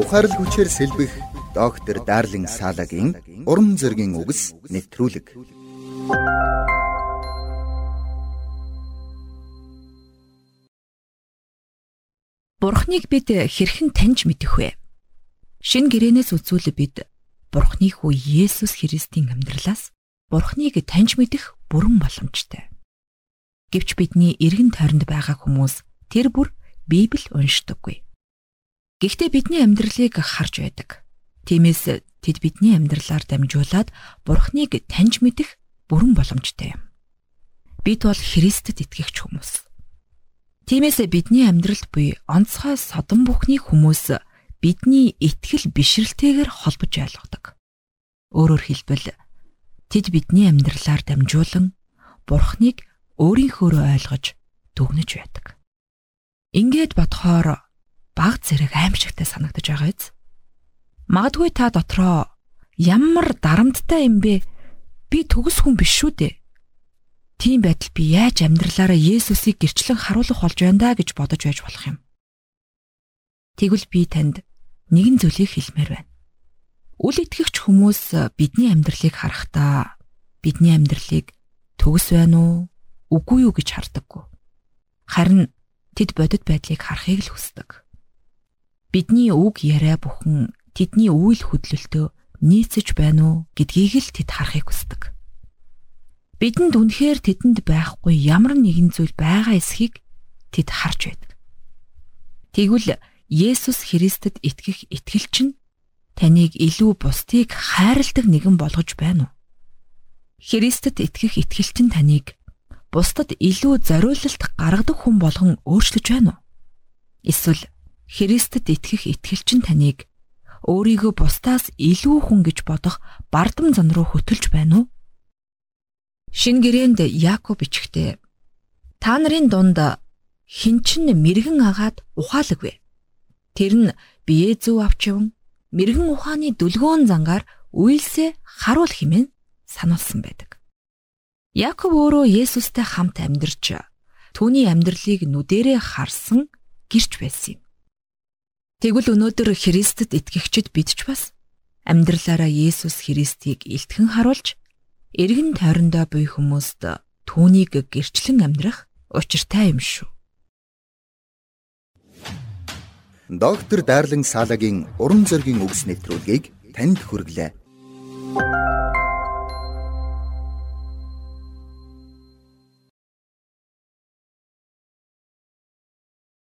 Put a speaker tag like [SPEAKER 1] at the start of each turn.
[SPEAKER 1] Ухаарл хүчээр сэлбэх доктор Дарлин Салагийн урам зоригийн үгс нэвтрүүлэг.
[SPEAKER 2] Бурхныг бид хэрхэн таньж мэдэх вэ? Шин гэрээнээс үзвэл бид Бурхны хүү Есүс Христийн амьдралаас Бурхныг таньж мэдэх бүрэн боломжтой. Гэвч бидний эргэн тойронд байгаа хүмүүс тэр бүр Библийг уншдаггүй. Гэхдээ бидний амьдралыг харж байдаг. Тиймээс тэд бидний амьдралаар дамжуулаад Бурхныг таньж мэдэх бүрэн боломжтой юм. Бид бол Христэд итгэгч хүмүүс. Тиймээс бидний амьдралд буй онцгой содон бүхний хүмүүс бидний итгэл бишрэлтэйгээр холбож ойлгодог. Өөрөөр хэлбэл тэд бидний амьдралаар дамжуулан Бурхныг өөрийнхөөрөө ойлгож дүгнэж байдаг. Ингээд бодохоор баг зэрэг аимшигтай санагдаж байгаа биз? Магадгүй та дотроо ямар дарамттай юм бэ? Би төгс хүн биш шүү дээ. Тийм байтал би яаж амьдралаараа Есүсийг гэрчлэн харуулах болж байна да гэж бодож байж болох юм. Тэгвэл би танд нэгэн зүйлийг хэлмээр байна. Үл итгэгч хүмүүс бидний амьдралыг харахтаа бидний амьдралыг төгс байна уу, үгүй юу гэж хардаггүй. Харин тэд бодит байдлыг харахыг л хүсдэг. Бидний үг яриа бүхэн тэдний үйл хөдлөлтөө нийцэж байна уу гэдгийг л тэд харахыг хүсдэг. Бидэнд үнэхээр тэдэнд байхгүй ямар нэгэн зүйл байгаа эсхийг тэд харж байдаг. Тэгвэл Есүс Христэд итгэх итгэл чинь таныг илүү бусдыг хайрладаг нэгэн болгож байна уу? Христэд итгэх итгэл чинь таныг бусдад илүү зориулалт гаргадаг хүн болгон өөрчлөж байна уу? Эсвэл Христэд итгэх итгэл чинь таныг өөрийгөө бусдаас илүү хүн гэж бодох бардам зан руу хөтөлж байна уу? Шин гэрээнд Яаков бичгтээ та нарын дунд хин чин мэрэгэн агаад ухаалаг вэ? Тэр нь бие зүв авчван мэрэгэн ухааны дүлгөөн зангаар үйлсээ харуул химэн сануулсан байдаг. Яаков өөрөө Есүстэй хамт амьдарч түүний амьдралыг нүдэрээ харсан гэрч байсан юм. Тэгвэл өнөөдөр Христэд итгэгчид бид ч бас амьдралаараа Есүс Христийг илтгэн харуулж эргэн тойрондоо буй хүмүүст түүнийг гэрчлэн амьдрах учиртай юм шүү.
[SPEAKER 1] Доктор Дарлин Салагийн уран зөгийн үгс нэвтрүүлгийг танд хүргэлээ.